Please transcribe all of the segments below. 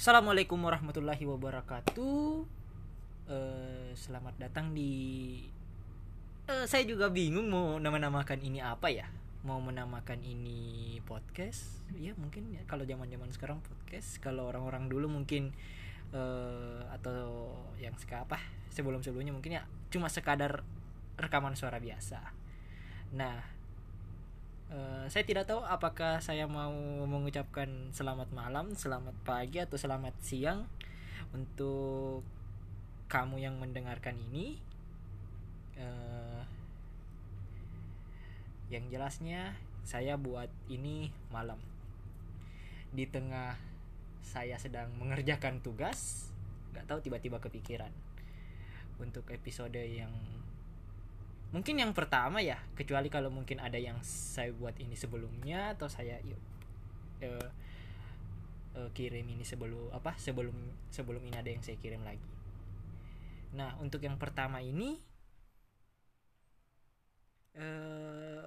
Assalamualaikum warahmatullahi wabarakatuh. Eh, selamat datang di. Eh, saya juga bingung mau nama-namakan ini apa ya. Mau menamakan ini podcast? Ya mungkin ya, kalau zaman-zaman sekarang podcast. Kalau orang-orang dulu mungkin eh, atau yang sekarang apa sebelum-sebelumnya mungkin ya cuma sekadar rekaman suara biasa. Nah, Eh, saya tidak tahu apakah saya mau mengucapkan selamat malam, selamat pagi atau selamat siang untuk kamu yang mendengarkan ini. Eh, yang jelasnya saya buat ini malam di tengah saya sedang mengerjakan tugas, nggak tahu tiba-tiba kepikiran untuk episode yang mungkin yang pertama ya kecuali kalau mungkin ada yang saya buat ini sebelumnya atau saya eh, eh, kirim ini sebelum apa sebelum sebelum ini ada yang saya kirim lagi. Nah untuk yang pertama ini eh,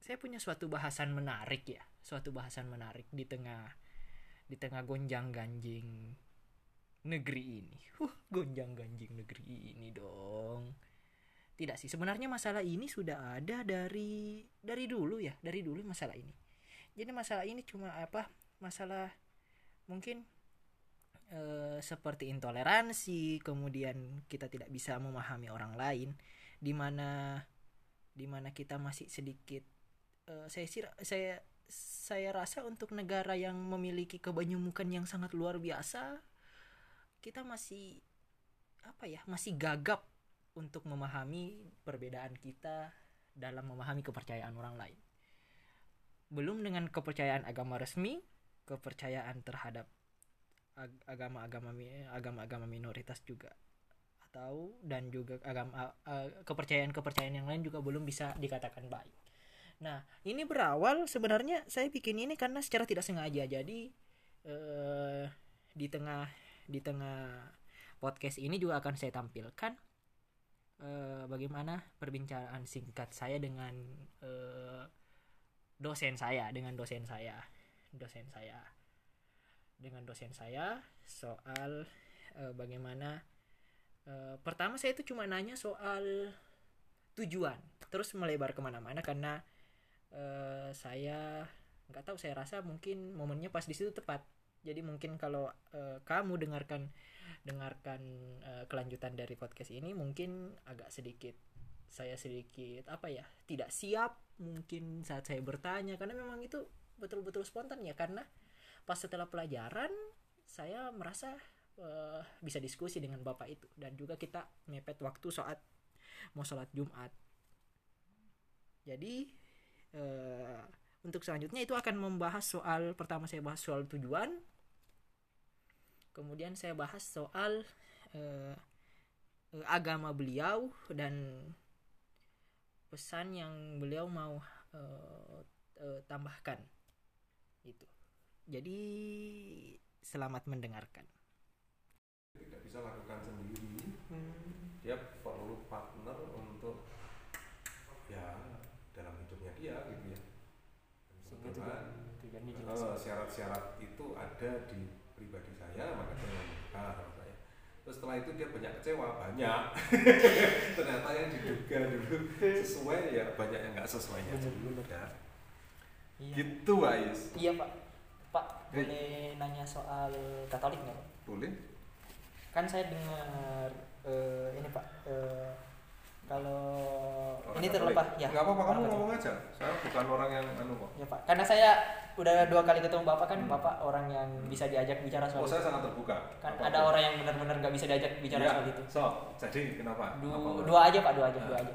saya punya suatu bahasan menarik ya suatu bahasan menarik di tengah di tengah gonjang ganjing negeri ini. Huh gonjang ganjing negeri ini dong tidak sih sebenarnya masalah ini sudah ada dari dari dulu ya dari dulu masalah ini. Jadi masalah ini cuma apa masalah mungkin eh, seperti intoleransi kemudian kita tidak bisa memahami orang lain di mana di mana kita masih sedikit eh, saya saya saya rasa untuk negara yang memiliki kebanyakan yang sangat luar biasa kita masih apa ya masih gagap untuk memahami perbedaan kita dalam memahami kepercayaan orang lain. Belum dengan kepercayaan agama resmi, kepercayaan terhadap agama-agama agama-agama minoritas juga atau dan juga agama kepercayaan-kepercayaan yang lain juga belum bisa dikatakan baik. Nah, ini berawal sebenarnya saya bikin ini karena secara tidak sengaja. Jadi eh, di tengah di tengah podcast ini juga akan saya tampilkan uh, bagaimana perbincangan singkat saya dengan uh, dosen saya dengan dosen saya dosen saya dengan dosen saya soal uh, bagaimana uh, pertama saya itu cuma nanya soal tujuan terus melebar ke mana-mana karena uh, saya nggak tahu saya rasa mungkin momennya pas di situ tepat jadi mungkin kalau uh, kamu dengarkan dengarkan uh, kelanjutan dari podcast ini mungkin agak sedikit saya sedikit apa ya tidak siap mungkin saat saya bertanya. Karena memang itu betul-betul spontan ya. Karena pas setelah pelajaran saya merasa uh, bisa diskusi dengan bapak itu. Dan juga kita mepet waktu saat mau sholat Jumat. Jadi uh, untuk selanjutnya itu akan membahas soal pertama saya bahas soal tujuan kemudian saya bahas soal uh, agama beliau dan pesan yang beliau mau uh, uh, tambahkan. Itu. Jadi selamat mendengarkan. Tidak bisa lakukan sendiri. Hmm. dia perlu partner untuk ya dalam hidupnya dia gitu ya. Syarat-syarat itu ada di saya maka saya menikah sama saya. Terus setelah itu dia banyak kecewa banyak. Ternyata yang diduga dulu sesuai ya banyak yang nggak sesuainya juga. iya. gitu Ais. Iya pak. Pak boleh nanya soal Katolik nggak boleh. Kan saya dengar uh, ini pak uh, kalau orang ini terlepas ya. Nggak apa-apa kamu ngomong aja. Saya bukan orang yang anu kok ya pak. Karena saya udah dua kali ketemu bapak kan hmm. bapak orang yang bisa diajak bicara soal oh saya sangat terbuka. Kan apa ada orang yang benar-benar nggak bisa diajak bicara ya. soal itu. So jadi kenapa? Du dua aja pak dua aja dua aja.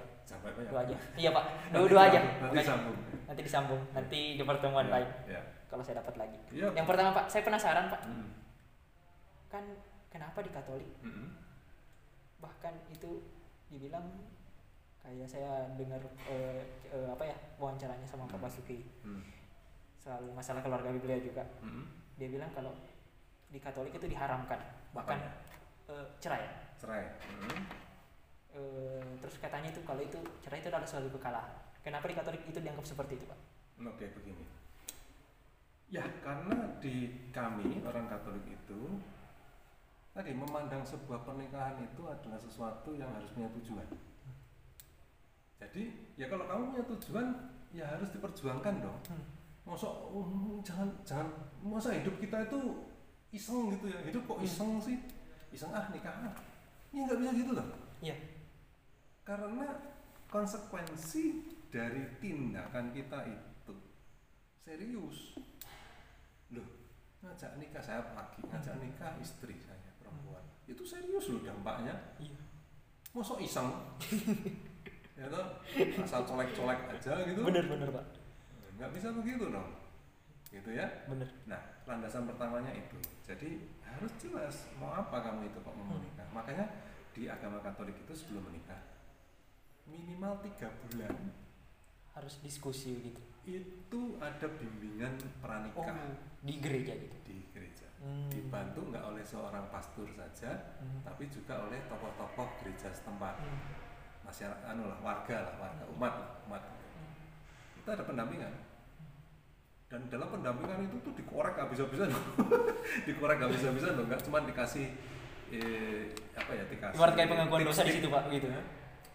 dua aja. Iya pak. Dua dua aja. nanti disambung nanti disambung. Nanti di pertemuan ya, lain. ya. kalau saya dapat lagi. Ya. yang pertama pak saya penasaran pak. Hmm. kan kenapa di Katolik? Hmm. bahkan itu dibilang kayak saya dengar uh, uh, apa ya wawancaranya sama Pak hmm. Basuki. Hmm. Soal masalah keluarga beliau juga. Mm-hmm. dia bilang kalau di Katolik itu diharamkan bahkan uh, cerai. Cerai. Mm-hmm. uh, terus katanya itu kalau itu cerai itu adalah suatu kekalahan. Kenapa di Katolik itu dianggap seperti itu pak? Oke begini. Ya, karena di kami orang Katolik itu tadi memandang sebuah pernikahan itu adalah sesuatu yang harus punya tujuan. Jadi ya kalau kamu punya tujuan ya harus diperjuangkan dong. Hmm. Masa um, jangan jangan masa hidup kita itu iseng gitu ya. Hidup kok iseng sih? Iseng ah nikah ah. Ya nggak bisa gitu loh. Iya. Karena konsekuensi dari tindakan kita itu serius. Loh, ngajak nikah saya lagi, ngajak nikah istri saya perempuan. Itu serius loh dampaknya. Iya. Masa iseng? ya toh, asal colek-colek aja gitu. Bener-bener pak. Nggak bisa begitu dong. Gitu ya. Bener. Nah, landasan pertamanya itu. Jadi harus jelas mau apa kamu itu kok mau Hmm. menikah. Makanya di agama Katolik itu sebelum menikah minimal tiga bulan Harus diskusi gitu. itu ada bimbingan pranikah Oh, di gereja gitu. di gereja. Hmm. Dibantu nggak oleh seorang pastor saja, Hmm. tapi juga oleh tokoh-tokoh gereja setempat, Hmm. Masyarakat, anu lah, warga lah, warga umat, lah, umat. Itu ada pendampingan. Dan dalam pendampingan itu tuh dikorek habis-habisan, dikorek habis-habisan loh, nggak cuma dikasih eh, apa ya dikasih. Ibarat kayak pengakuan dosa di situ pak gitu.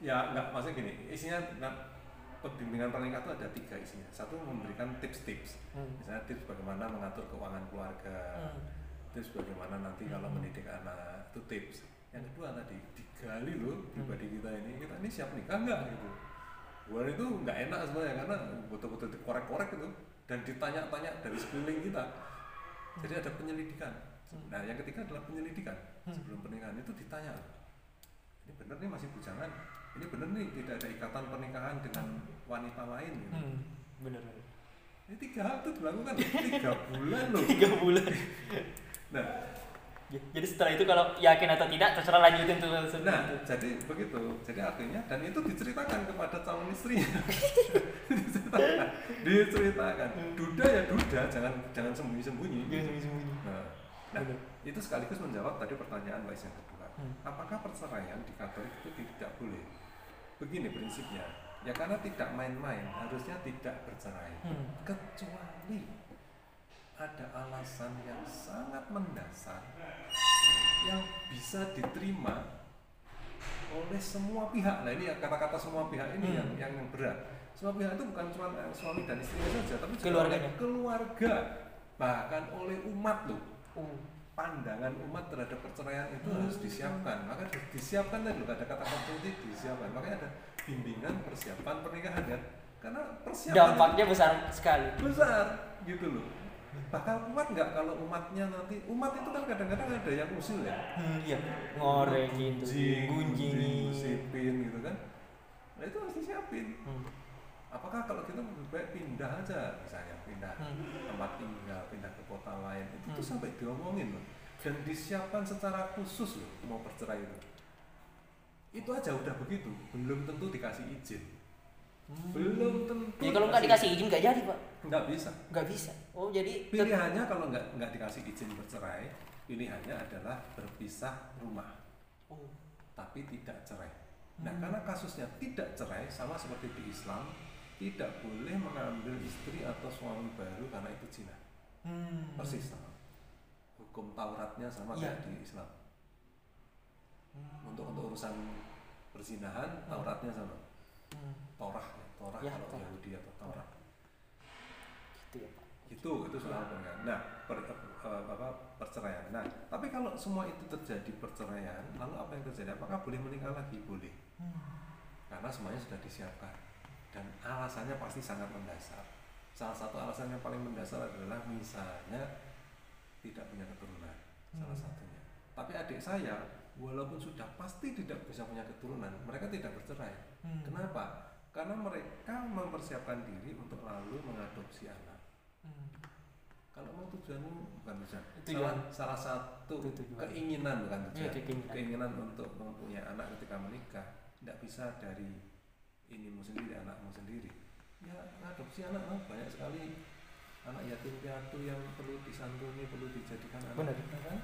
Ya nggak maksudnya gini, isinya nah, pembimbingan pernikahan itu ada tiga isinya. Satu memberikan tips-tips, Hmm. misalnya tips bagaimana mengatur keuangan keluarga, Hmm. tips bagaimana nanti kalau Hmm. mendidik anak itu tips. Yang kedua tadi digali loh Hmm. pribadi kita ini, kita ini siap nikah nggak gitu. Buat itu nggak enak sebenarnya karena betul-betul dikorek-korek itu dan ditanya-tanya dari sekeliling kita. Jadi ada penyelidikan. Hmm. Nah yang ketiga adalah penyelidikan Hmm. sebelum pernikahan itu ditanya ini benar nih masih bujangan ini benar nih tidak ada ikatan pernikahan dengan wanita lain gitu. Hmm. Bener. ini tiga hal itu dilakukan tiga bulan loh Tiga bulan. nah Jadi setelah itu kalau yakin atau tidak terserah lanjutin tuh. Nah itu. jadi begitu. Jadi artinya dan itu diceritakan kepada calon istrinya. Diceritakan. Diceritakan. Duda ya duda jangan jangan sembunyi sembunyi Jangan sembunyi-sembunyi. nah, nah itu sekaligus menjawab tadi pertanyaan Mbak Is yang kedua. Hmm. apakah perceraian di Katolik itu tidak boleh? Begini prinsipnya. Ya karena tidak main-main harusnya tidak bercerai. Hmm. kecuali ada alasan yang sangat mendasar yang bisa diterima oleh semua pihak. Nah ini kata-kata semua pihak ini Hmm. yang, yang yang berat. Semua pihak itu bukan cuma suami dan istrinya saja, tapi juga Keluarganya. keluarga, bahkan oleh umat loh. Oh. Pandangan umat terhadap perceraian itu Hmm. harus disiapkan. Maka di- disiapkan tadi loh, ada kata kunci disiapkan. Makanya ada bimbingan persiapan pernikahan kan. Karena persiapan Dampaknya besar sekali. besar gitu loh bakal kuat nggak kalau umatnya nanti umat itu kan kadang-kadang ada yang usil ya Hmm, iya. Ngorek gitu, gunjingi. gosipin gitu kan nah itu harus disiapin Hmm. apakah kalau kita lebih baik pindah aja misalnya pindah Hmm. tempat tinggal pindah ke kota lain itu tuh Hmm. sampai diomongin loh dan disiapkan secara khusus loh mau bercerai itu itu aja udah begitu belum tentu dikasih izin Hmm. belum tentu Ya kalau nggak dikasih izin nggak jadi pak, nggak bisa nggak bisa. Oh jadi Pilihannya kalau nggak nggak dikasih izin bercerai, pilihannya adalah berpisah rumah, Oh. tapi tidak cerai. Nah, Hmm. karena kasusnya tidak cerai, sama seperti di Islam, tidak boleh mengambil istri atau suami baru karena itu zina. Hmm. Persis sama. Hukum Tauratnya sama Iya. kayak di Islam. Hmm. Untuk untuk urusan perzinahan, Tauratnya sama. Torah, ya. Torah Ya, kalau Torah. Yahudi atau Taurat. Gitu ya pak. itu itu soal pernikahan. Nah, per, eh, apa, perceraian. Nah, tapi kalau semua itu terjadi perceraian, lalu apa yang terjadi? Apakah boleh menikah lagi? Boleh, Hmm. karena semuanya sudah disiapkan dan alasannya pasti sangat mendasar. Salah satu alasan yang paling mendasar adalah misalnya tidak punya keturunan, salah Hmm. satunya. Tapi adik saya, walaupun sudah pasti tidak bisa punya keturunan, mereka tidak bercerai. Hmm. Kenapa? Karena mereka mempersiapkan diri untuk lalu mengadopsi anak. Hmm. Kalau mau tujuanmu bukan tujuan, salah, salah satu tujuan. keinginan bukan Iya, tujuan, keinginan. keinginan untuk mempunyai anak ketika menikah tidak bisa dari inimu sendiri, anakmu sendiri. Ya adopsi anak lah, banyak sekali anak yatim piatu yang perlu disantuni, perlu dijadikan anak Benar. kan?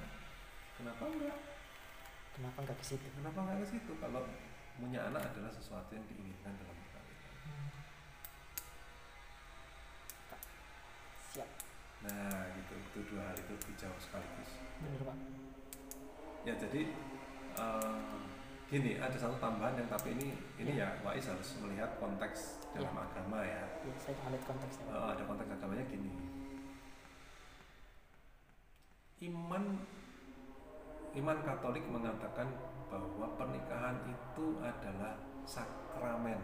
Kenapa enggak? Kenapa nggak ke situ? Kenapa enggak ke situ? Kalau punya anak adalah sesuatu yang diinginkan dalam nah gitu. Itu dua hal itu dijawab sekaligus. Bener pak. Ya jadi eh, gini ada satu tambahan yang tapi ini ini ya. Wais harus melihat konteks dalam agama ya. Ya, saya lihat konteksnya. Eh, ada konteks agamanya gini. Iman iman Katolik mengatakan bahwa pernikahan itu adalah sakramen.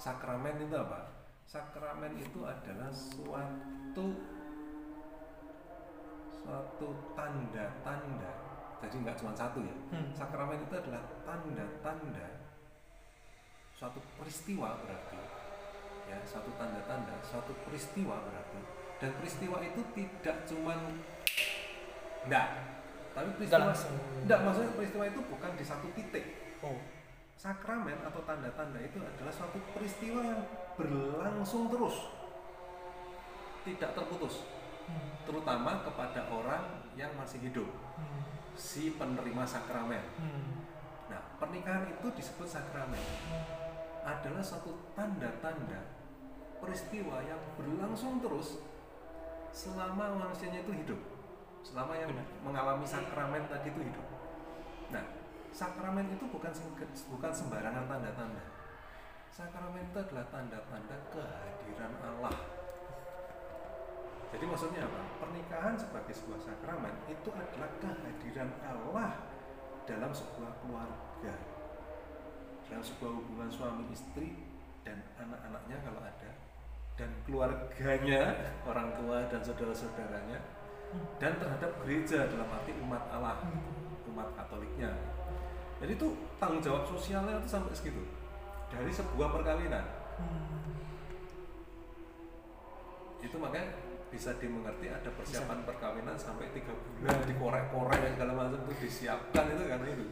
Sakramen itu apa? Sakramen itu adalah suatu suatu tanda-tanda. Jadi nggak cuma satu ya. Hmm. sakramen itu adalah tanda-tanda. Suatu peristiwa berarti ya suatu tanda-tanda suatu peristiwa berarti. Dan peristiwa itu tidak cuman enggak tapi peristiwa enggak maksudnya peristiwa itu bukan di satu titik. Oh. Sakramen atau tanda-tanda itu adalah suatu peristiwa yang berlangsung terus. Tidak terputus Hmm. terutama kepada orang yang masih hidup Hmm. si penerima sakramen Hmm. Nah, pernikahan itu disebut sakramen. Adalah suatu tanda-tanda peristiwa yang berlangsung terus selama manusianya itu hidup. Selama yang Benar. mengalami sakramen tadi itu hidup. Nah, sakramen itu bukan bukan sembarangan tanda-tanda. Sakramen itu adalah tanda-tanda kehadiran Allah. Jadi maksudnya apa? Pernikahan sebagai sebuah sakramen itu adalah kehadiran Allah dalam sebuah keluarga. Dalam sebuah hubungan suami istri dan anak-anaknya kalau ada. Dan keluarganya orang tua dan saudara-saudaranya. Dan terhadap gereja dalam arti umat Allah umat Katoliknya. Jadi itu tanggung jawab sosialnya itu sampai segitu. Dari sebuah perkawinan. Hmm. itu makanya bisa dimengerti ada persiapan perkawinan sampai tiga bulan dikorek-korek dan segala macam itu disiapkan itu karena itu.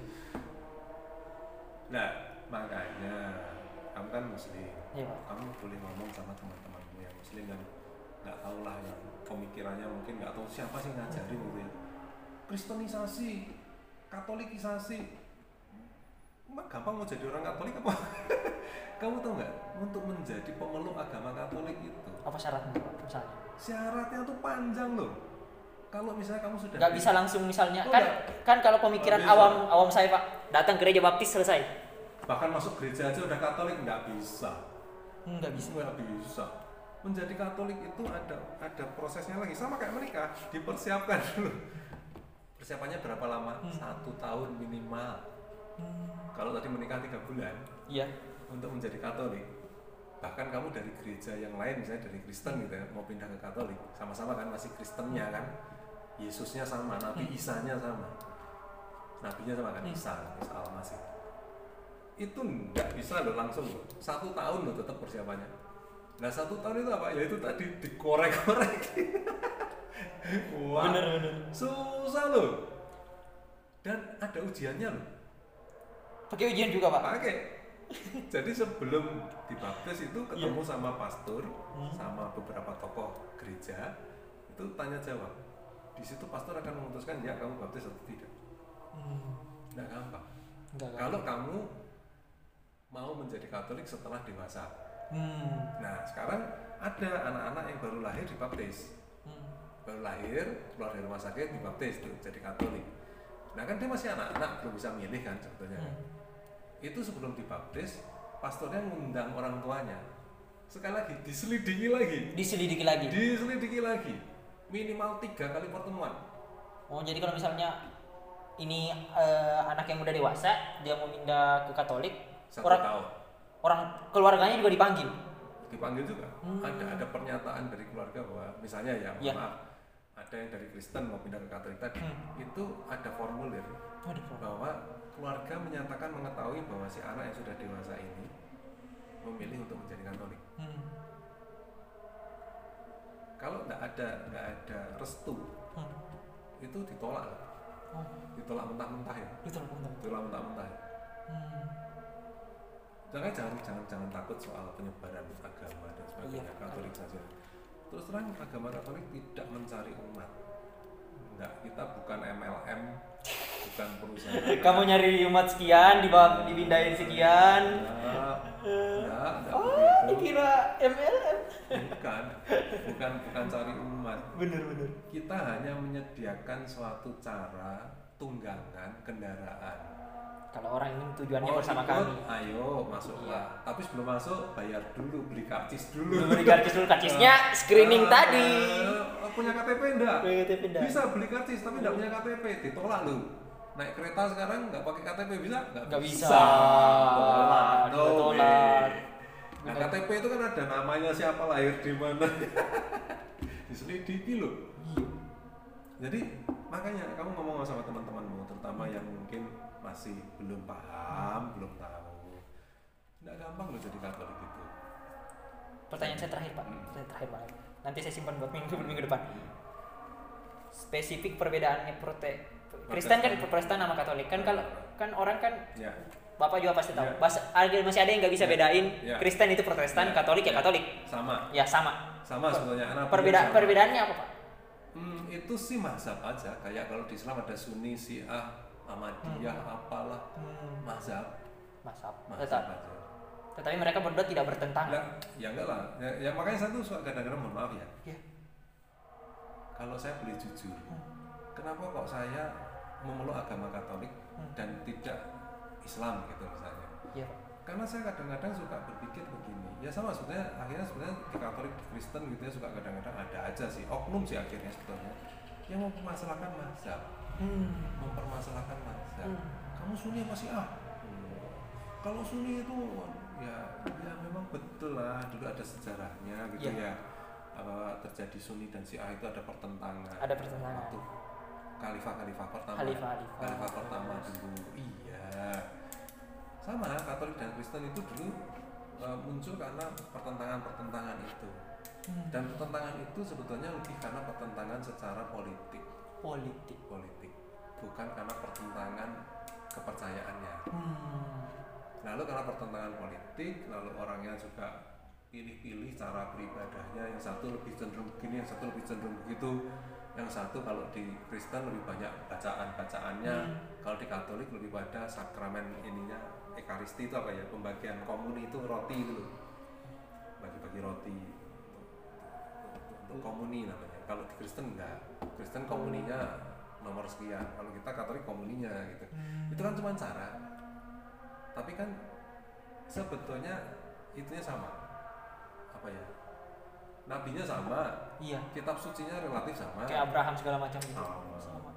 Nah makanya kamu kan muslim. Pak. kamu boleh ngomong sama teman-temanmu yang muslim dan nggak tahu lah yang pemikirannya mungkin nggak tahu siapa sih ngajarin gitu ya. Kristenisasi katolikisasi. Emang gampang mau jadi orang katolik apa? Kamu tahu nggak? Untuk menjadi pemeluk agama katolik itu. Apa syaratnya? Misalnya. Syaratnya tuh panjang loh kalau misalnya kamu sudah Nggak bisa langsung misalnya Oh, kan nggak. kan kalau pemikiran bisa. awam awam saya pak datang gereja baptis selesai. bahkan masuk gereja aja udah katolik nggak bisa Nggak bisa. nggak bisa menjadi katolik itu ada ada prosesnya lagi sama kayak menikah dipersiapkan dulu persiapannya berapa lama Hmm. satu tahun minimal kalau tadi menikah tiga bulan Iya. untuk menjadi katolik bahkan kamu dari gereja yang lain misalnya dari Kristen gitu ya mau pindah ke Katolik sama-sama kan masih Kristennya kan? Yesusnya sama Nabi Hmm. Isanya sama. Nabinya sama kan? Hmm. Isa Isa Al-Masih itu nggak bisa loh langsung loh. Satu tahun loh tetap persiapannya. Nah satu tahun itu apa? Ya itu tadi dikorek-korek. Wah Bener bener. susah loh. Dan ada ujiannya loh. Pakai ujian juga pak. pakai jadi sebelum dibaptis itu ketemu sama pastor Hmm. sama beberapa tokoh gereja itu tanya jawab di situ pastor akan memutuskan ya kamu baptis atau tidak Hmm. nggak gampang Enggak. kalau kamu mau menjadi katolik setelah dewasa Hmm. nah sekarang ada anak-anak yang baru lahir dibaptis Hmm. baru lahir keluar dari rumah sakit dibaptis tuh jadi katolik nah kan dia masih anak-anak belum bisa milih kan sebetulnya. Hmm. Itu sebelum dibaptis pastornya ngundang orang tuanya sekali lagi diselidiki lagi Diselidiki lagi. diselidiki lagi minimal tiga kali pertemuan Oh jadi kalau misalnya ini eh, anak yang udah dewasa dia mau pindah ke Katolik satu orang tahun orang keluarganya juga dipanggil. dipanggil juga Hmm. ada ada pernyataan dari keluarga bahwa misalnya ya Iya. maaf ada yang dari Kristen mau pindah ke Katolik tadi Hmm. itu ada formulir Waduh. bahwa keluarga menyatakan mengetahui bahwa si anak yang sudah dewasa ini memilih untuk menjadi Katolik Hmm. kalau nggak ada nggak ada restu Hmm. itu ditolak. Oh, ditolak mentah-mentah ya betul betul. ditolak mentah-mentah ya. Hmm. jangan jangan jangan jangan takut soal penyebaran agama dan sebagainya Iya. Katolik saja terus terang agama Katolik tidak mencari umat enggak kita bukan MLM bukan perusahaan Kamu nyari umat sekian, dibawa dipindahin sekian. enggak, enggak Oh, dikira MLM. bukan bukan bukan cari umat. Bener bener. Kita hanya menyediakan suatu cara tunggangan kendaraan. Kalau orang ini tujuannya Mau bersama ikut, kami. Ayo masuklah. Tapi sebelum masuk bayar dulu beli karcis dulu. Beli karcis dulu. Karcisnya screening Ah, tadi. ah, punya KTP enggak? KTP enggak. bisa beli karcis tapi enggak punya KTP ditolak lu naik kereta sekarang nggak pakai KTP bisa? Nggak bisa. tolak. No nah KTP itu kan ada namanya siapa lahir di mana. Diselidiki loh. Iya. jadi makanya kamu ngomong sama teman-temanmu terutama yang mungkin masih belum paham belum tahu. Nggak gampang loh jadi katolik itu pertanyaan saya terakhir pak. Hmm. saya terakhir banget nanti saya simpan buat minggu minggu depan. Spesifik perbedaannya prote Kristen kan Protestan sama Katolik kan kalau kan orang kan ya Bapak juga pasti tahu. Ya. Bahasa, masih ada yang nggak bisa Ya. bedain Ya. Kristen itu Protestan, Ya. Katolik ya Ya. Katolik. sama Ya sama. sama sebetulnya anak Perbedaan perbedaannya apa Pak? Hmm, itu sih mazhab aja kayak kalau di Islam ada Sunni, Syiah, Ahmadiyah, apalah mazhab, Masap. mazhab Tetap. aja. Tetapi mereka berdua tidak bertentangan. Lah, ya enggak lah. Ya, ya makanya saya tuh suka kadang-kadang mohon maaf ya. Ya. Kalau saya boleh jujur, Hmm. kenapa kok saya memeluk agama Katolik Hmm. dan tidak Islam gitu misalnya? Iya Pak. Karena saya kadang-kadang suka berpikir begini, ya sama sebetulnya akhirnya sebenarnya di Katolik di Kristen gitu ya suka kadang-kadang ada aja sih oknum sih akhirnya sebetulnya yang mempermasalahkan mazhab, mempermasalahkan mazhab. Hmm. Kamu Sunni apa sih ah? Kalau Sunni itu ya ya memang betul lah dulu ada sejarahnya gitu Iya. ya Eh, terjadi Sunni dan Syiah itu ada pertentangan. Ada pertentangan. Waktu khalifah-khalifah pertama. Khalifah-khalifah. Khalifah pertama dulu. Iya. Sama Katolik dan Kristen itu dulu eh, muncul karena pertentangan-pertentangan itu. Hmm. Dan pertentangan itu sebetulnya lebih karena pertentangan secara politik, Politik. politik, bukan karena pertentangan kepercayaannya. Hmm. Lalu karena pertentangan politik, lalu orangnya juga pilih-pilih cara beribadahnya. Yang satu lebih cenderung begini, yang satu lebih cenderung begitu. Yang satu kalau di Kristen lebih banyak bacaan-bacaannya, Hmm. kalau di Katolik lebih pada sakramen ininya Ekaristi itu apa ya? Pembagian komuni itu roti itu. Bagi-bagi roti untuk komuni namanya. Kalau di Kristen enggak. Kristen komuninya nomor sekian. Kalau kita Katolik komuninya gitu Hmm. itu kan cuma cara tapi kan sebetulnya itunya sama apa ya nabinya sama Iya. kitab sucinya relatif sama Kayak Abraham segala macam gitu. Sama. Sama.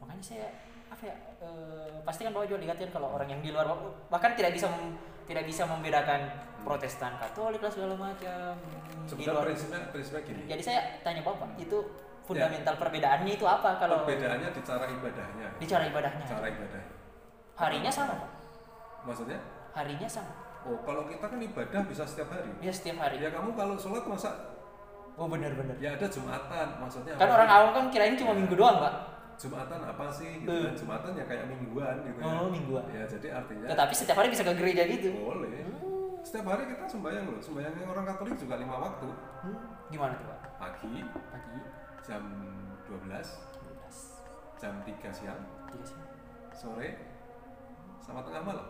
Makanya saya apa ya eh, pasti kan bapak juga lihat kan kalau orang yang di luar bahkan tidak bisa mem- tidak bisa membedakan Protestan Katolik lah segala macam sebenarnya prinsipnya prinsipnya gini Jadi saya tanya Bapak, itu fundamental perbedaannya itu apa kalau perbedaannya di cara ibadahnya di cara ibadahnya? cara ibadahnya Harinya sama, maksudnya Harinya sama. Oh kalau kita kan ibadah bisa setiap hari Ya setiap hari. ya kamu kalau sholat masa Oh benar-benar. ya ada jumatan maksudnya Kan orang awam kan kirain cuma minggu doang, Pak. jumatan apa sih gitu kan jumatan ya kayak mingguan gitu ya. Oh, mingguan. ya jadi artinya Tetapi setiap hari bisa ke gereja gitu. Boleh. Setiap hari kita sembahyang loh. Sembahyangnya orang Katolik juga lima waktu. Hmm, Gimana tuh, Pak? Pagi Pagi jam 12, 12. jam 3 siang, Tiga siang. sore, sama tengah malam.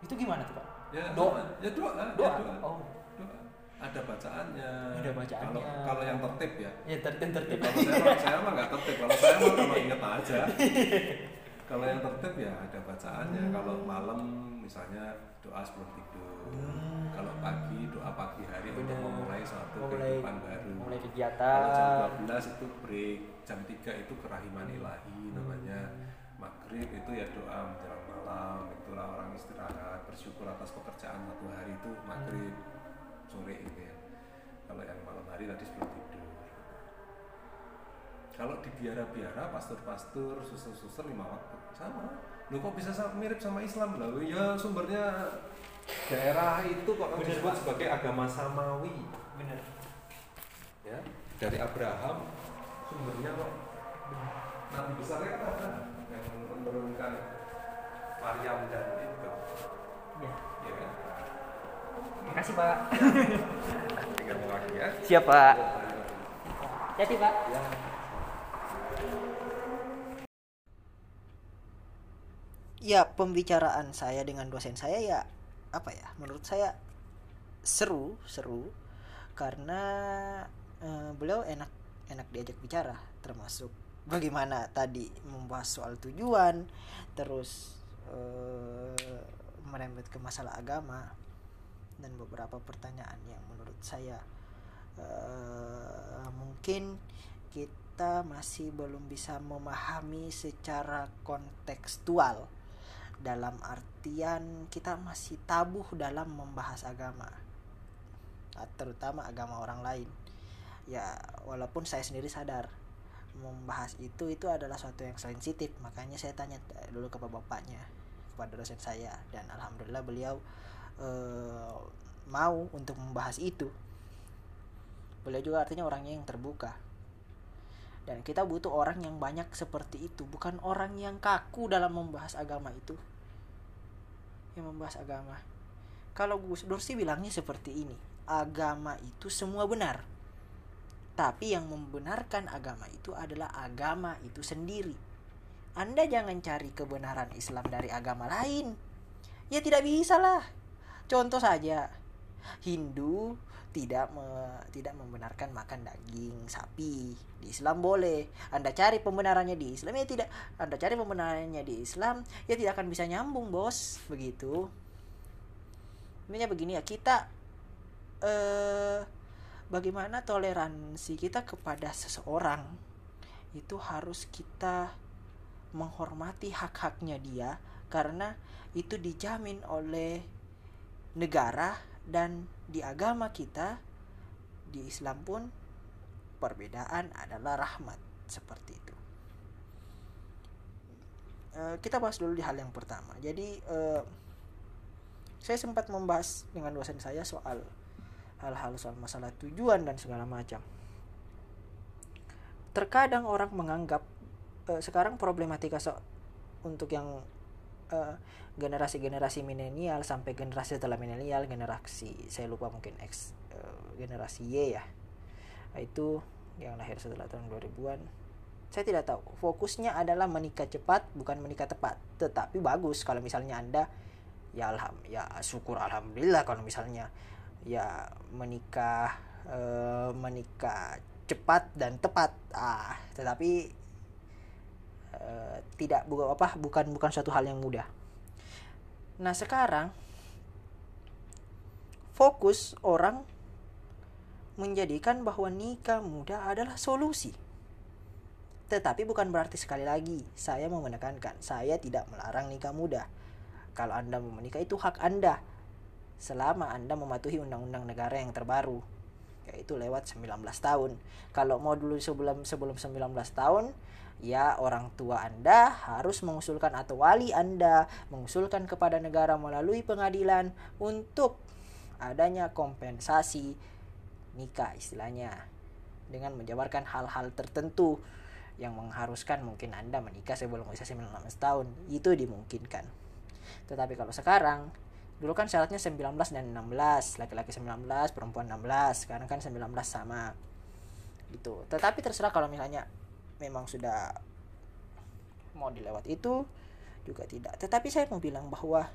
Itu gimana tuh, Pak? Ya Doa. Ya doa. ya Doa. doa. Oh. Doa. Ada bacaannya. Ada bacaannya. Kalau kalau yang tertib ya. Ya tertib Ya, tertib. kalau saya mah- saya mah nggak tertib. Kalau saya mah kalau inget aja. kalau yang tertib ya ada bacaannya. Hmm. Kalau malam misalnya doa sebelum tidur. Hmm. Kalau pagi doa pagi hari untuk Benar. memulai suatu Mulai kehidupan baru. mulai Kalau jam kegiatan. 12 itu break, jam 3 itu kerahiman ilahi namanya. Maghrib itu ya doa menjelang malam, itulah orang istirahat, bersyukur atas pekerjaan satu hari itu maghrib, sore gitu ya. Kalau yang malam hari tadi sebelum tidur. Kalau di biara-biara, pastor-pastor, suster-suster lima waktu sama. Lo kok bisa mirip sama Islam lah? Ya sumbernya daerah itu kok Bener, disebut Pak. sebagai agama samawi Bener. ya dari Abraham sumbernya kok nabi besarnya kan ada menurunkan Maryam dan itu Ya. ya kan Makasih, Pak. tinggal lagi ya Siap, Pak. Jadi, Pak. ya ya pembicaraan saya dengan dosen saya ya apa ya menurut saya seru seru karena eh, beliau enak enak diajak bicara termasuk bagaimana tadi membahas soal tujuan terus eh, merembet ke masalah agama dan beberapa pertanyaan yang menurut saya eh, mungkin kita masih belum bisa memahami secara kontekstual dalam artian kita masih tabuh dalam membahas agama terutama agama orang lain. Ya walaupun saya sendiri sadar membahas itu itu adalah suatu yang sensitif. Makanya saya tanya eh, dulu ke bapaknya kepada dosen saya. Dan alhamdulillah beliau eh, mau untuk membahas itu. Beliau juga artinya orangnya yang terbuka. Dan kita butuh orang yang banyak seperti itu. Bukan orang yang kaku dalam membahas agama itu. Yang membahas agama. Kalau Gus Dur bilangnya seperti ini. Agama itu semua benar tapi yang membenarkan agama itu adalah agama itu sendiri. Anda jangan cari kebenaran Islam dari agama lain. Ya tidak bisa lah contoh saja Hindu tidak me, tidak membenarkan makan daging sapi. Di Islam boleh. Anda cari pembenarannya di Islam ya tidak. Anda cari pembenarannya di Islam ya tidak akan bisa nyambung bos. Begitu. Intinya begini ya kita eh bagaimana toleransi kita kepada seseorang itu harus kita menghormati hak-haknya dia karena itu dijamin oleh negara dan di agama kita di Islam pun perbedaan adalah rahmat seperti itu. E, kita bahas dulu di hal yang pertama. Jadi e, saya sempat membahas dengan dosen saya soal hal-hal soal masalah tujuan dan segala macam. Terkadang orang menganggap e, sekarang problematika so untuk yang generasi-generasi milenial sampai generasi setelah milenial generasi saya lupa mungkin X uh, generasi Y ya itu yang lahir setelah tahun 2000-an saya tidak tahu fokusnya adalah menikah cepat bukan menikah tepat tetapi bagus kalau misalnya anda ya alham ya syukur alhamdulillah kalau misalnya ya menikah uh, menikah cepat dan tepat ah tetapi uh, tidak bukan apa bukan bukan suatu hal yang mudah Nah sekarang fokus orang menjadikan bahwa nikah muda adalah solusi. Tetapi bukan berarti sekali lagi saya mau menekankan saya tidak melarang nikah muda. Kalau Anda mau menikah itu hak Anda. Selama Anda mematuhi undang-undang negara yang terbaru yaitu lewat 19 tahun. Kalau mau dulu sebelum sebelum 19 tahun ya orang tua Anda harus mengusulkan atau wali Anda mengusulkan kepada negara melalui pengadilan untuk adanya kompensasi nikah istilahnya dengan menjabarkan hal-hal tertentu yang mengharuskan mungkin Anda menikah sebelum usia 19 tahun itu dimungkinkan. Tetapi kalau sekarang dulu kan syaratnya 19 dan 16 laki-laki 19 perempuan 16 sekarang kan 19 sama. Gitu. Tetapi terserah kalau misalnya memang sudah mau dilewat itu juga tidak. Tetapi saya mau bilang bahwa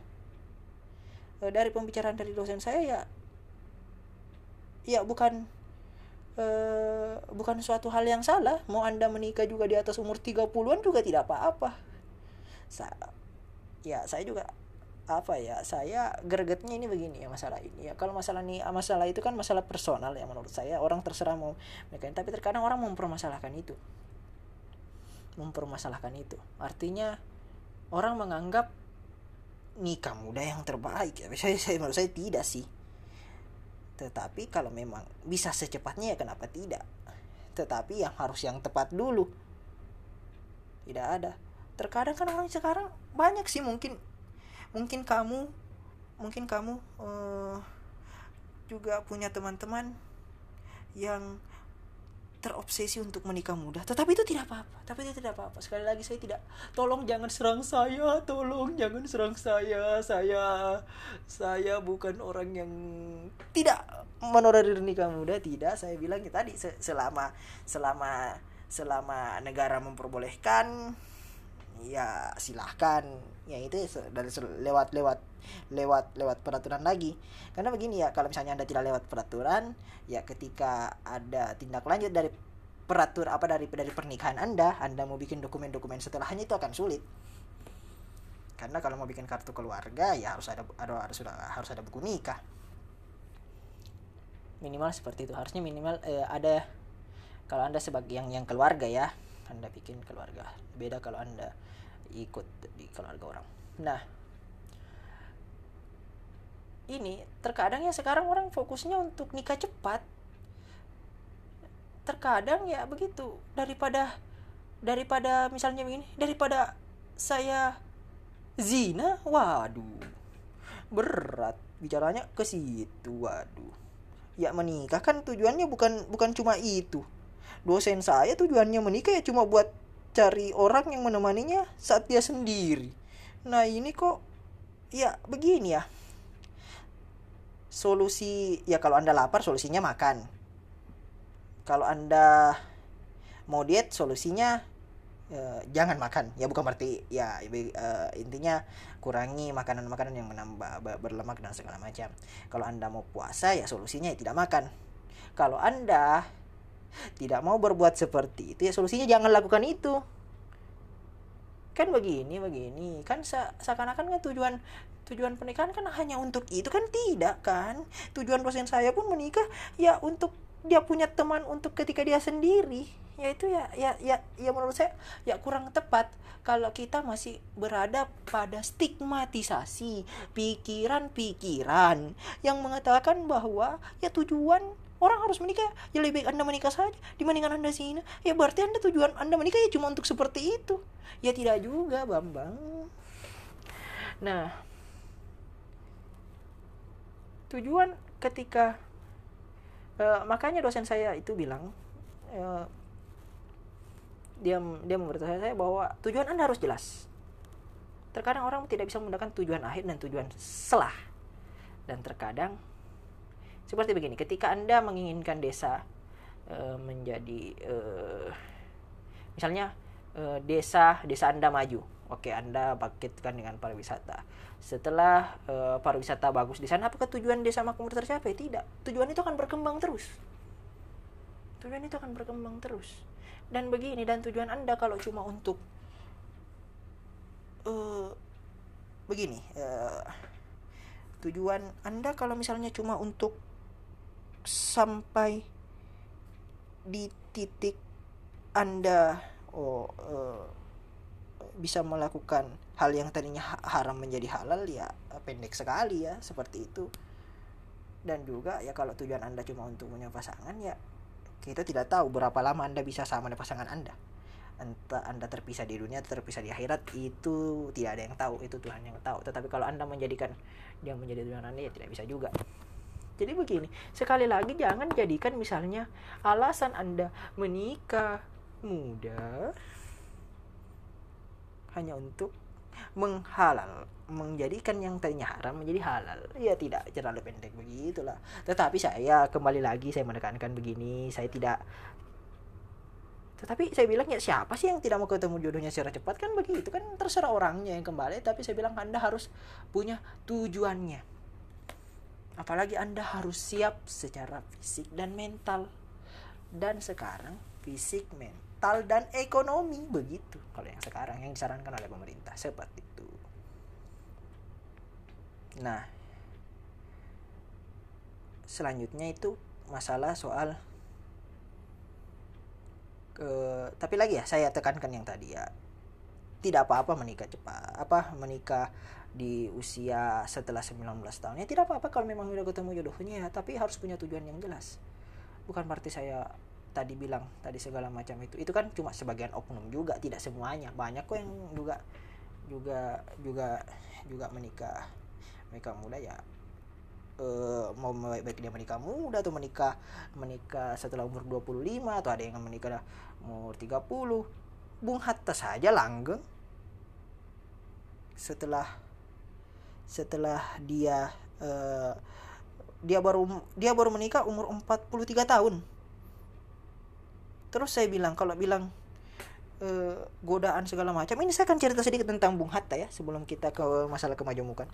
e, dari pembicaraan dari dosen saya ya ya bukan e, bukan suatu hal yang salah. Mau anda menikah juga di atas umur 30-an juga tidak apa-apa. Ya saya juga apa ya saya gregetnya ini begini ya masalah ini ya. Kalau masalah ini masalah itu kan masalah personal ya menurut saya. Orang terserah mau mereka tapi terkadang orang mempermasalahkan itu. Mempermasalahkan itu. Artinya orang menganggap nikah muda yang terbaik ya. Saya saya menurut saya tidak sih. Tetapi kalau memang bisa secepatnya ya kenapa tidak? Tetapi yang harus yang tepat dulu. Tidak ada. Terkadang kan orang sekarang banyak sih mungkin mungkin kamu mungkin kamu uh, juga punya teman-teman yang terobsesi untuk menikah muda. Tetapi itu tidak apa-apa. Tapi itu tidak apa-apa. Sekali lagi saya tidak tolong jangan serang saya. Tolong jangan serang saya. Saya saya bukan orang yang tidak menolerir nikah muda. Tidak. Saya bilang ya tadi selama selama selama negara memperbolehkan ya silahkan. Ya itu dari lewat lewat lewat lewat peraturan lagi. Karena begini ya kalau misalnya anda tidak lewat peraturan ya ketika ada tindak lanjut dari peratur apa dari dari pernikahan anda anda mau bikin dokumen-dokumen setelahnya itu akan sulit. Karena kalau mau bikin kartu keluarga ya harus ada ada harus sudah harus ada buku nikah. Minimal seperti itu. Harusnya minimal eh, ada kalau anda sebagai yang yang keluarga ya anda bikin keluarga. Beda kalau anda ikut di keluarga orang. Nah ini terkadang ya sekarang orang fokusnya untuk nikah cepat. Terkadang ya begitu daripada daripada misalnya begini daripada saya zina waduh berat bicaranya ke situ waduh. Ya menikah kan tujuannya bukan bukan cuma itu. Dosen saya tujuannya menikah ya cuma buat cari orang yang menemaninya saat dia sendiri. Nah ini kok ya begini ya. Solusi ya kalau anda lapar solusinya makan. Kalau anda mau diet solusinya eh, jangan makan. Ya bukan berarti ya eh, intinya kurangi makanan-makanan yang menambah ba- berlemak dan segala macam. Kalau anda mau puasa ya solusinya ya tidak makan. Kalau anda tidak mau berbuat seperti itu ya solusinya jangan lakukan itu. Kan begini begini. Kan se- seakan-akan kan tujuan tujuan pernikahan kan hanya untuk itu kan tidak kan? Tujuan dosen saya pun menikah ya untuk dia punya teman untuk ketika dia sendiri. Ya itu ya ya ya ya menurut saya ya kurang tepat. Kalau kita masih berada pada stigmatisasi pikiran-pikiran yang mengatakan bahwa ya tujuan orang harus menikah ya. Lebih baik anda menikah saja dibandingkan anda sini ya berarti anda tujuan anda menikah ya cuma untuk seperti itu. Ya tidak juga bambang. Nah tujuan ketika eh, makanya dosen saya itu bilang eh, dia dia memberitahu saya bahwa tujuan anda harus jelas. Terkadang orang tidak bisa menggunakan tujuan akhir dan tujuan selah dan terkadang seperti begini ketika anda menginginkan desa eh, menjadi eh, misalnya eh, desa desa anda maju oke anda bangkitkan dengan pariwisata. Setelah eh, pariwisata bagus di sana apakah tujuan desa makmur tercapai? Tidak. Tujuan itu akan berkembang terus. Tujuan itu akan berkembang terus. Dan begini dan tujuan anda kalau cuma untuk eh begini eh, tujuan anda kalau misalnya cuma untuk sampai di titik anda oh eh, bisa melakukan hal yang tadinya ha- haram menjadi halal ya pendek sekali ya seperti itu. Dan juga ya kalau tujuan anda cuma untuk punya pasangan ya kita tidak tahu berapa lama anda bisa sama dengan pasangan anda. Entah anda terpisah di dunia terpisah di akhirat itu tidak ada yang tahu itu Tuhan yang tahu. Tetapi kalau anda menjadikan dia menjadi tujuan anda ya tidak bisa juga jadi begini sekali lagi jangan jadikan misalnya alasan anda menikah muda hanya untuk menghalal menjadikan yang tadinya haram menjadi halal. Ya tidak terlalu pendek begitulah. Tetapi saya kembali lagi saya menekankan begini saya tidak tetapi saya bilang ya siapa sih yang tidak mau ketemu jodohnya secara cepat? Kan begitu kan terserah orangnya yang kembali. Tapi saya bilang anda harus punya tujuannya apalagi anda harus siap secara fisik dan mental. Dan sekarang fisik mental dan ekonomi. Begitu. Kalau yang sekarang yang disarankan oleh pemerintah. Seperti itu. Nah selanjutnya itu masalah soal ke tapi lagi ya saya tekankan yang tadi ya. Tidak apa-apa menikah cepat apa menikah di usia setelah 19 tahun. Ya tidak apa-apa kalau memang sudah ketemu jodohnya tapi harus punya tujuan yang jelas. Bukan berarti saya tadi bilang tadi segala macam itu. Itu kan cuma sebagian oknum juga tidak semuanya. Banyak kok yang juga juga juga juga menikah menikah muda ya. Eh, mau baik dia menikah muda atau menikah menikah setelah umur 25 atau ada yang menikah umur 30 Bung Hatta saja langgeng. Setelah setelah dia eh, dia baru dia baru menikah umur 43 tahun. Terus saya bilang kalau bilang eh, godaan segala macam ini saya akan cerita sedikit tentang Bung Hatta ya sebelum kita ke masalah kemajemukan.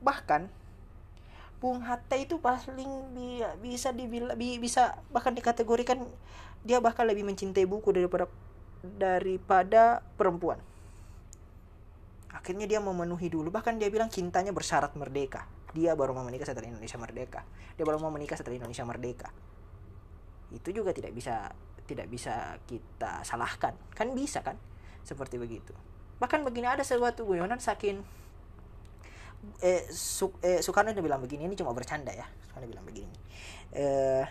Bahkan Bung Hatta itu paling bi- bisa dibilang bi- bisa bahkan dikategorikan dia bahkan lebih mencintai buku daripada daripada perempuan akhirnya dia memenuhi dulu. Bahkan dia bilang cintanya bersyarat merdeka. Dia baru mau menikah setelah Indonesia merdeka. Dia baru mau menikah setelah Indonesia merdeka. Itu juga tidak bisa tidak bisa kita salahkan. Kan bisa kan? Seperti begitu. Bahkan begini ada sesuatu guyonan saking eh, Su- eh, Soekarno dia bilang begini ini cuma bercanda ya. Soekarno bilang begini. Eh,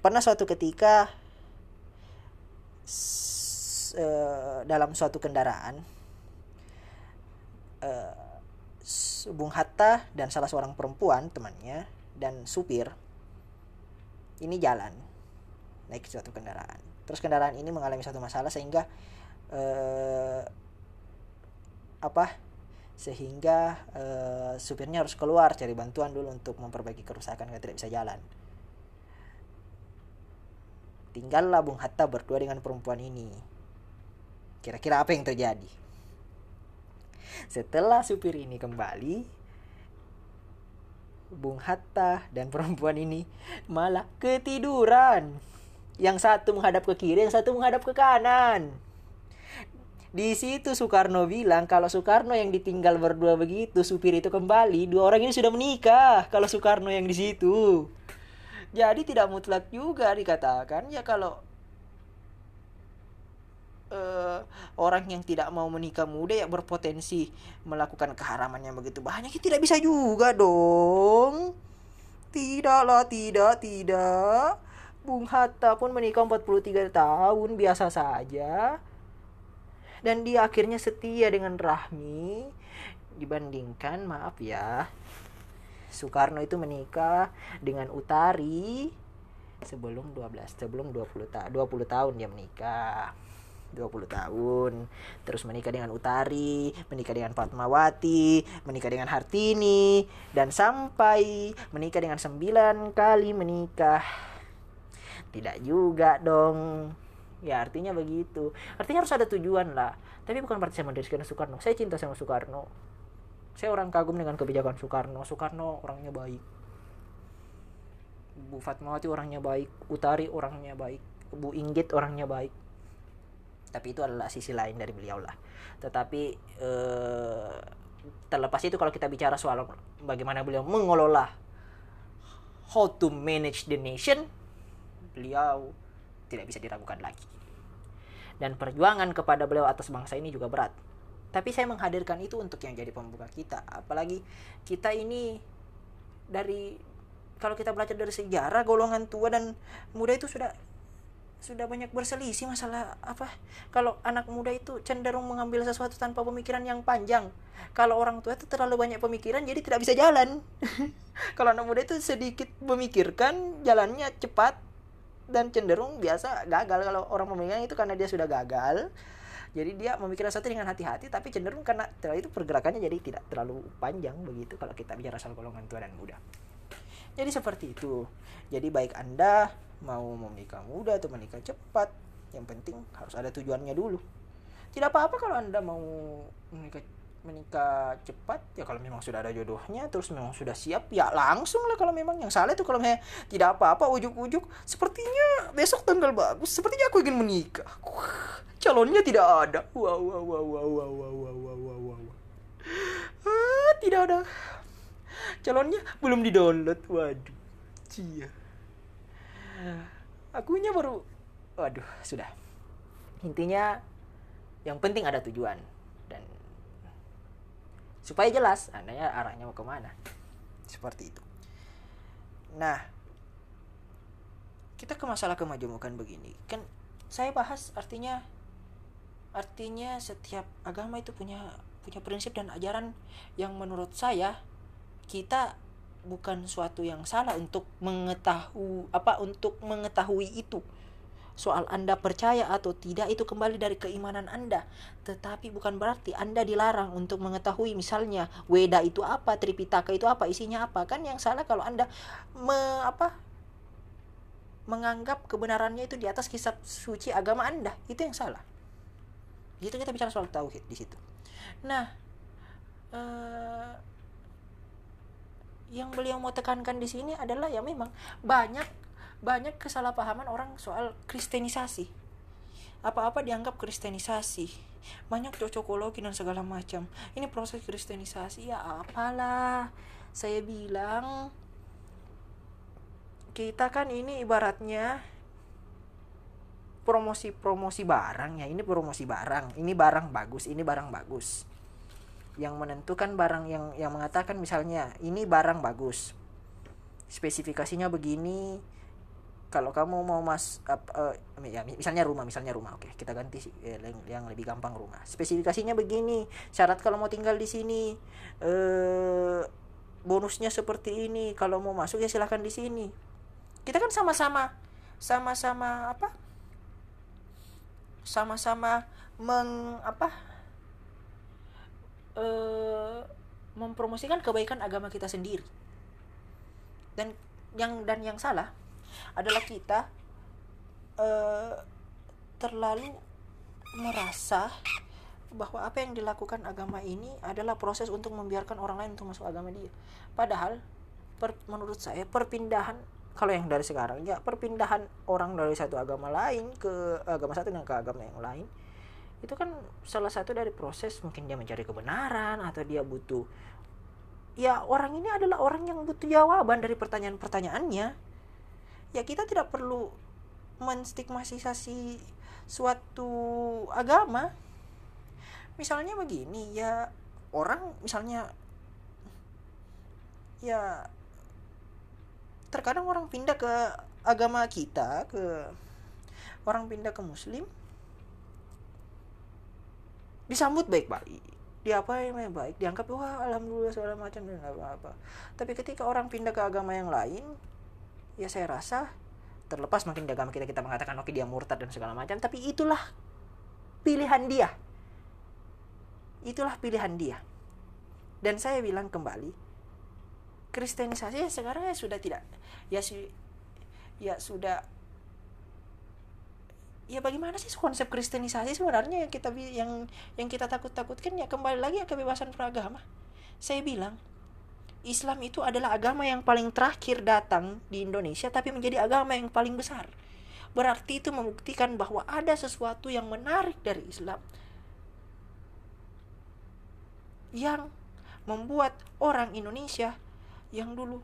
pernah suatu ketika eh, dalam suatu kendaraan S- Bung Hatta dan salah seorang perempuan temannya dan supir ini jalan naik suatu kendaraan. Terus kendaraan ini mengalami satu masalah sehingga eh, apa sehingga eh, supirnya harus keluar cari bantuan dulu untuk memperbaiki kerusakan karena tidak bisa jalan. Tinggallah Bung Hatta berdua dengan perempuan ini. Kira-kira apa yang terjadi setelah supir ini kembali Bung Hatta dan perempuan ini malah ketiduran yang satu menghadap ke kiri yang satu menghadap ke kanan di situ Soekarno bilang kalau Soekarno yang ditinggal berdua begitu, supir itu kembali, dua orang ini sudah menikah. Kalau Soekarno yang di situ. Jadi tidak mutlak juga dikatakan ya kalau eh, orang yang tidak mau menikah muda ya berpotensi melakukan keharaman yang begitu banyak ya tidak bisa juga dong. Tidaklah, tidak, tidak. Bung Hatta pun menikah 43 tahun biasa saja dan dia akhirnya setia dengan Rahmi dibandingkan maaf ya Soekarno itu menikah dengan Utari sebelum 12 sebelum 20 ta 20 tahun dia menikah 20 tahun. Terus menikah dengan Utari menikah dengan Fatmawati menikah dengan Hartini dan sampai menikah dengan 9 kali menikah. Tidak juga dong. Ya artinya begitu. Artinya harus ada tujuan lah. Tapi bukan berarti saya mendirikan Soekarno. Saya cinta sama Soekarno. Saya orang kagum dengan kebijakan Soekarno. Soekarno orangnya baik. Bu Fatmawati orangnya baik. Utari orangnya baik. Bu Inggit orangnya baik tapi itu adalah sisi lain dari beliau lah tetapi eh, terlepas itu kalau kita bicara soal bagaimana beliau mengelola how to manage the nation beliau tidak bisa diragukan lagi. Dan perjuangan kepada beliau atas bangsa ini juga berat. Tapi saya menghadirkan itu untuk yang jadi pembuka kita. Apalagi kita ini dari kalau kita belajar dari sejarah golongan tua dan muda itu sudah sudah banyak berselisih masalah apa kalau anak muda itu cenderung mengambil sesuatu tanpa pemikiran yang panjang. Kalau orang tua itu terlalu banyak pemikiran jadi tidak bisa jalan. Kalau anak muda itu sedikit memikirkan jalannya cepat dan cenderung biasa gagal. Kalau orang pemikiran itu karena dia sudah gagal jadi dia memikirkan sesuatu dengan hati-hati tapi cenderung karena itu pergerakannya jadi tidak terlalu panjang begitu kalau kita bicara soal golongan tua dan muda jadi seperti itu. Jadi baik anda mau menikah muda atau menikah cepat yang penting harus ada tujuannya dulu. Tidak apa-apa kalau anda mau menikah menikah cepat ya kalau memang sudah ada jodohnya terus memang sudah siap ya langsung lah kalau memang yang salah itu kalau memang tidak apa-apa ujuk-ujuk. Sepertinya besok tanggal bagus sepertinya aku ingin menikah. Calonnya tidak ada. Wow wow wow wow wow wow wow wow wow ah, tidak ada calonnya belum di-download. Waduh cia. Akunya baru waduh sudah. Intinya yang penting ada tujuan. Dan supaya jelas andanya arahnya mau ke mana. Seperti itu. Nah kita ke masalah kemajemukan begini. Kan saya bahas artinya artinya setiap agama itu punya punya prinsip dan ajaran yang menurut saya kita bukan suatu yang salah untuk mengetahui apa untuk mengetahui itu soal Anda percaya atau tidak itu kembali dari keimanan Anda. Tetapi bukan berarti Anda dilarang untuk mengetahui misalnya Weda itu apa, Tripitaka itu apa, isinya apa. Kan yang salah kalau Anda me, apa menganggap kebenarannya itu di atas kitab suci agama Anda. Itu yang salah. Gitu kita bicara soal tauhid di situ. Nah, eh, yang beliau mau tekankan di sini adalah ya memang banyak banyak kesalahpahaman orang soal kristenisasi. Apa-apa dianggap kristenisasi. Banyak cocokologi dan segala macam. Ini proses kristenisasi ya apalah. Saya bilang kita kan ini ibaratnya promosi-promosi barang ya ini promosi barang ini barang bagus ini barang bagus yang menentukan barang yang yang mengatakan misalnya ini barang bagus. Spesifikasinya begini. Kalau kamu mau mas uh, uh, ya misalnya rumah misalnya rumah. Oke kita ganti eh, yang, yang lebih gampang rumah. Spesifikasinya begini. Syarat kalau mau tinggal di sini eh bonusnya seperti ini. Kalau mau masuk ya silahkan di sini. Kita kan sama-sama sama-sama apa? Sama-sama meng apa eh mempromosikan kebaikan agama kita sendiri dan yang dan yang salah adalah kita eh terlalu merasa bahwa apa yang dilakukan agama ini adalah proses untuk membiarkan orang lain untuk masuk agama dia. Padahal per, menurut saya perpindahan kalau yang dari sekarang ya perpindahan orang dari satu agama lain ke agama satu dan ke agama yang lain itu kan salah satu dari proses mungkin dia mencari kebenaran atau dia butuh. Ya orang ini adalah orang yang butuh jawaban dari pertanyaan-pertanyaannya. Ya kita tidak perlu menstigmatisasi suatu agama. Misalnya begini ya orang misalnya ya terkadang orang pindah ke agama kita ke orang pindah ke muslim disambut baik-baik dia apa yang baik? Dianggap wah alhamdulillah segala macam dan apa-apa. Tapi ketika orang pindah ke agama yang lain ya saya rasa terlepas mungkin di agama kita kita mengatakan oke dia murtad dan segala macam tapi itulah pilihan dia. Itulah pilihan dia. Dan saya bilang kembali kristenisasi ya sekarang ya sudah tidak ya ya sudah ya bagaimana sih konsep kristenisasi sebenarnya yang kita yang yang kita takut-takutkan? Ya kembali lagi ya kebebasan beragama. Saya bilang Islam itu adalah agama yang paling terakhir datang di Indonesia tapi menjadi agama yang paling besar. Berarti itu membuktikan bahwa ada sesuatu yang menarik dari Islam. Yang membuat orang Indonesia yang dulu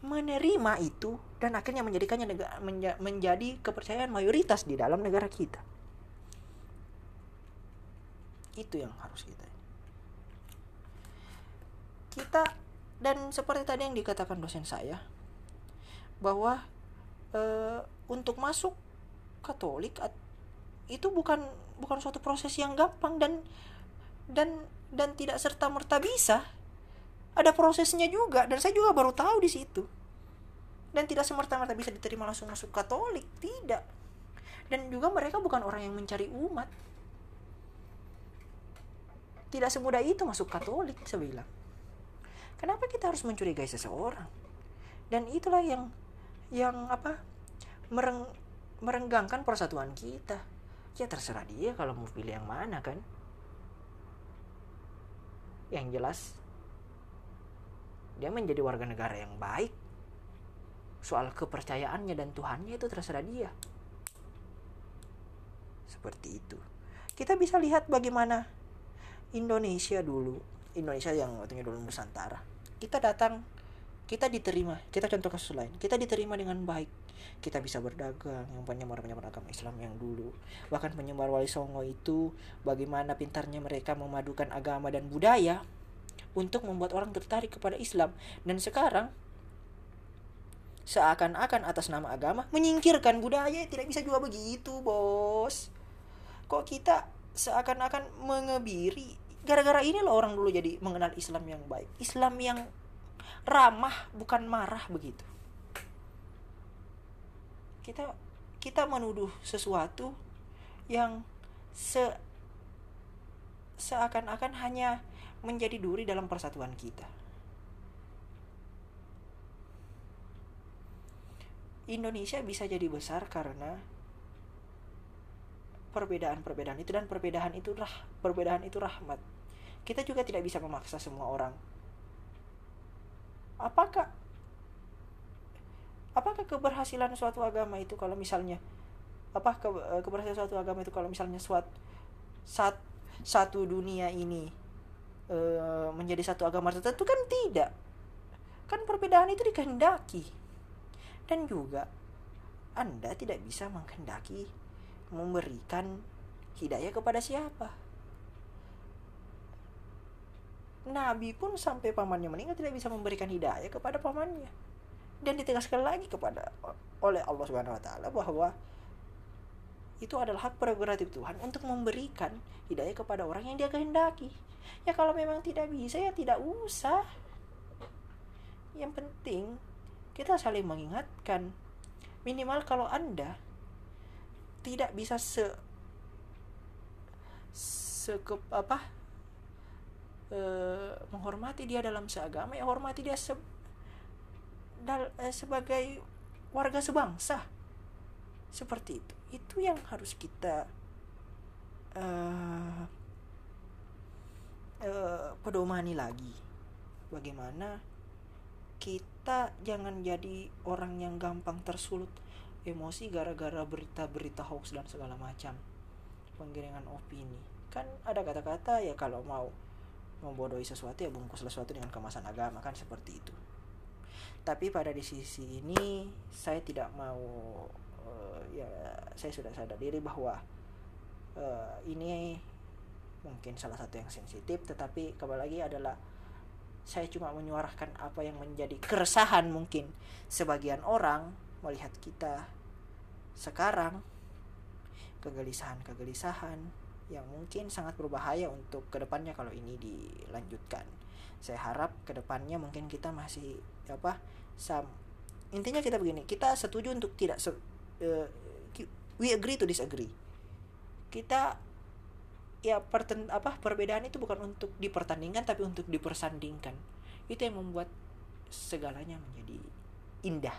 menerima itu dan akhirnya menjadikannya negara, menja, menjadi kepercayaan mayoritas di dalam negara kita. Itu yang harus kita. Kita dan seperti tadi yang dikatakan dosen saya bahwa e, untuk masuk Katolik itu bukan bukan suatu proses yang gampang dan dan dan tidak serta merta bisa ada prosesnya juga dan saya juga baru tahu di situ. Dan tidak semerta-merta bisa diterima langsung masuk Katolik tidak. Dan juga mereka bukan orang yang mencari umat. Tidak semudah itu masuk Katolik saya bilang. Kenapa kita harus mencurigai seseorang? Dan itulah yang yang apa mereng, merenggangkan persatuan kita. Ya terserah dia kalau mau pilih yang mana kan. Yang jelas dia menjadi warga negara yang baik. Soal kepercayaannya dan Tuhannya itu terserah dia. Seperti itu. Kita bisa lihat bagaimana Indonesia dulu Indonesia yang waktunya dulu Nusantara. Kita datang kita diterima. Kita contoh kasus lain. Kita diterima dengan baik. Kita bisa berdagang yang penyembar penyembar agama Islam yang dulu. Bahkan penyembar Wali Songo itu bagaimana pintarnya mereka memadukan agama dan budaya untuk membuat orang tertarik kepada Islam. Dan sekarang seakan-akan atas nama agama menyingkirkan budaya tidak bisa juga begitu bos. Kok kita seakan-akan mengebiri? Gara-gara ini loh orang dulu jadi mengenal Islam yang baik. Islam yang ramah bukan marah begitu. Kita kita menuduh sesuatu yang se seakan-akan hanya menjadi duri dalam persatuan kita. Indonesia bisa jadi besar karena perbedaan-perbedaan itu dan perbedaan itu rah perbedaan itu rahmat kita juga tidak bisa memaksa semua orang apakah apakah keberhasilan suatu agama itu kalau misalnya apa ke, keberhasilan suatu agama itu kalau misalnya suatu sat, satu dunia ini e, menjadi satu agama tertentu kan tidak kan perbedaan itu dikehendaki dan juga anda tidak bisa menghendaki memberikan hidayah kepada siapa. Nabi pun sampai pamannya meninggal tidak bisa memberikan hidayah kepada pamannya. Dan ditegaskan lagi kepada oleh Allah Subhanahu wa taala bahwa itu adalah hak prerogatif Tuhan untuk memberikan hidayah kepada orang yang dia kehendaki. Ya kalau memang tidak bisa ya tidak usah. Yang penting kita saling mengingatkan. Minimal kalau Anda tidak bisa se se apa e, menghormati dia dalam seagama ya hormati dia se, dal, e, sebagai warga sebangsa seperti itu. Itu yang harus kita e, e, pedomani lagi. Bagaimana kita jangan jadi orang yang gampang tersulut emosi gara-gara berita-berita hoax dan segala macam. Penggiringan opini. Kan ada kata-kata ya kalau mau membodohi sesuatu ya bungkus sesuatu dengan kemasan agama kan seperti itu. Tapi pada di sisi ini saya tidak mau uh, ya saya sudah sadar diri bahwa uh, ini mungkin salah satu yang sensitif tetapi kembali lagi adalah saya cuma menyuarakan apa yang menjadi keresahan mungkin sebagian orang melihat kita sekarang kegelisahan-kegelisahan yang mungkin sangat berbahaya untuk ke depannya kalau ini dilanjutkan. Saya harap ke depannya mungkin kita masih apa sam intinya kita begini kita setuju untuk tidak se, uh, we agree to disagree kita ya perten apa perbedaan itu bukan untuk dipertandingkan tapi untuk dipersandingkan itu yang membuat segalanya menjadi indah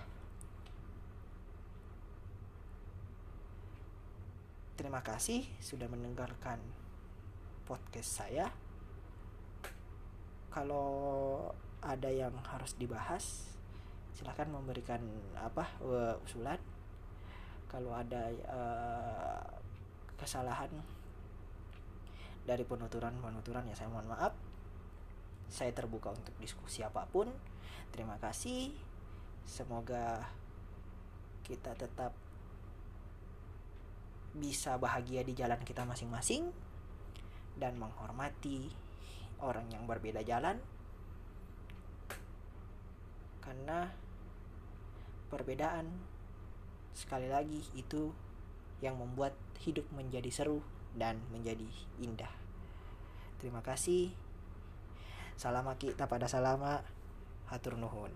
Terima kasih sudah mendengarkan podcast saya. Kalau ada yang harus dibahas, silahkan memberikan apa uh, usulan. Kalau ada uh, kesalahan dari penuturan-penuturan ya saya mohon maaf. Saya terbuka untuk diskusi apa pun. Terima kasih. Semoga kita tetap bisa bahagia di jalan kita masing-masing dan menghormati orang yang berbeda jalan karena perbedaan sekali lagi itu yang membuat hidup menjadi seru dan menjadi indah. Terima kasih. Salama kita pada salama. Hatur nuhun.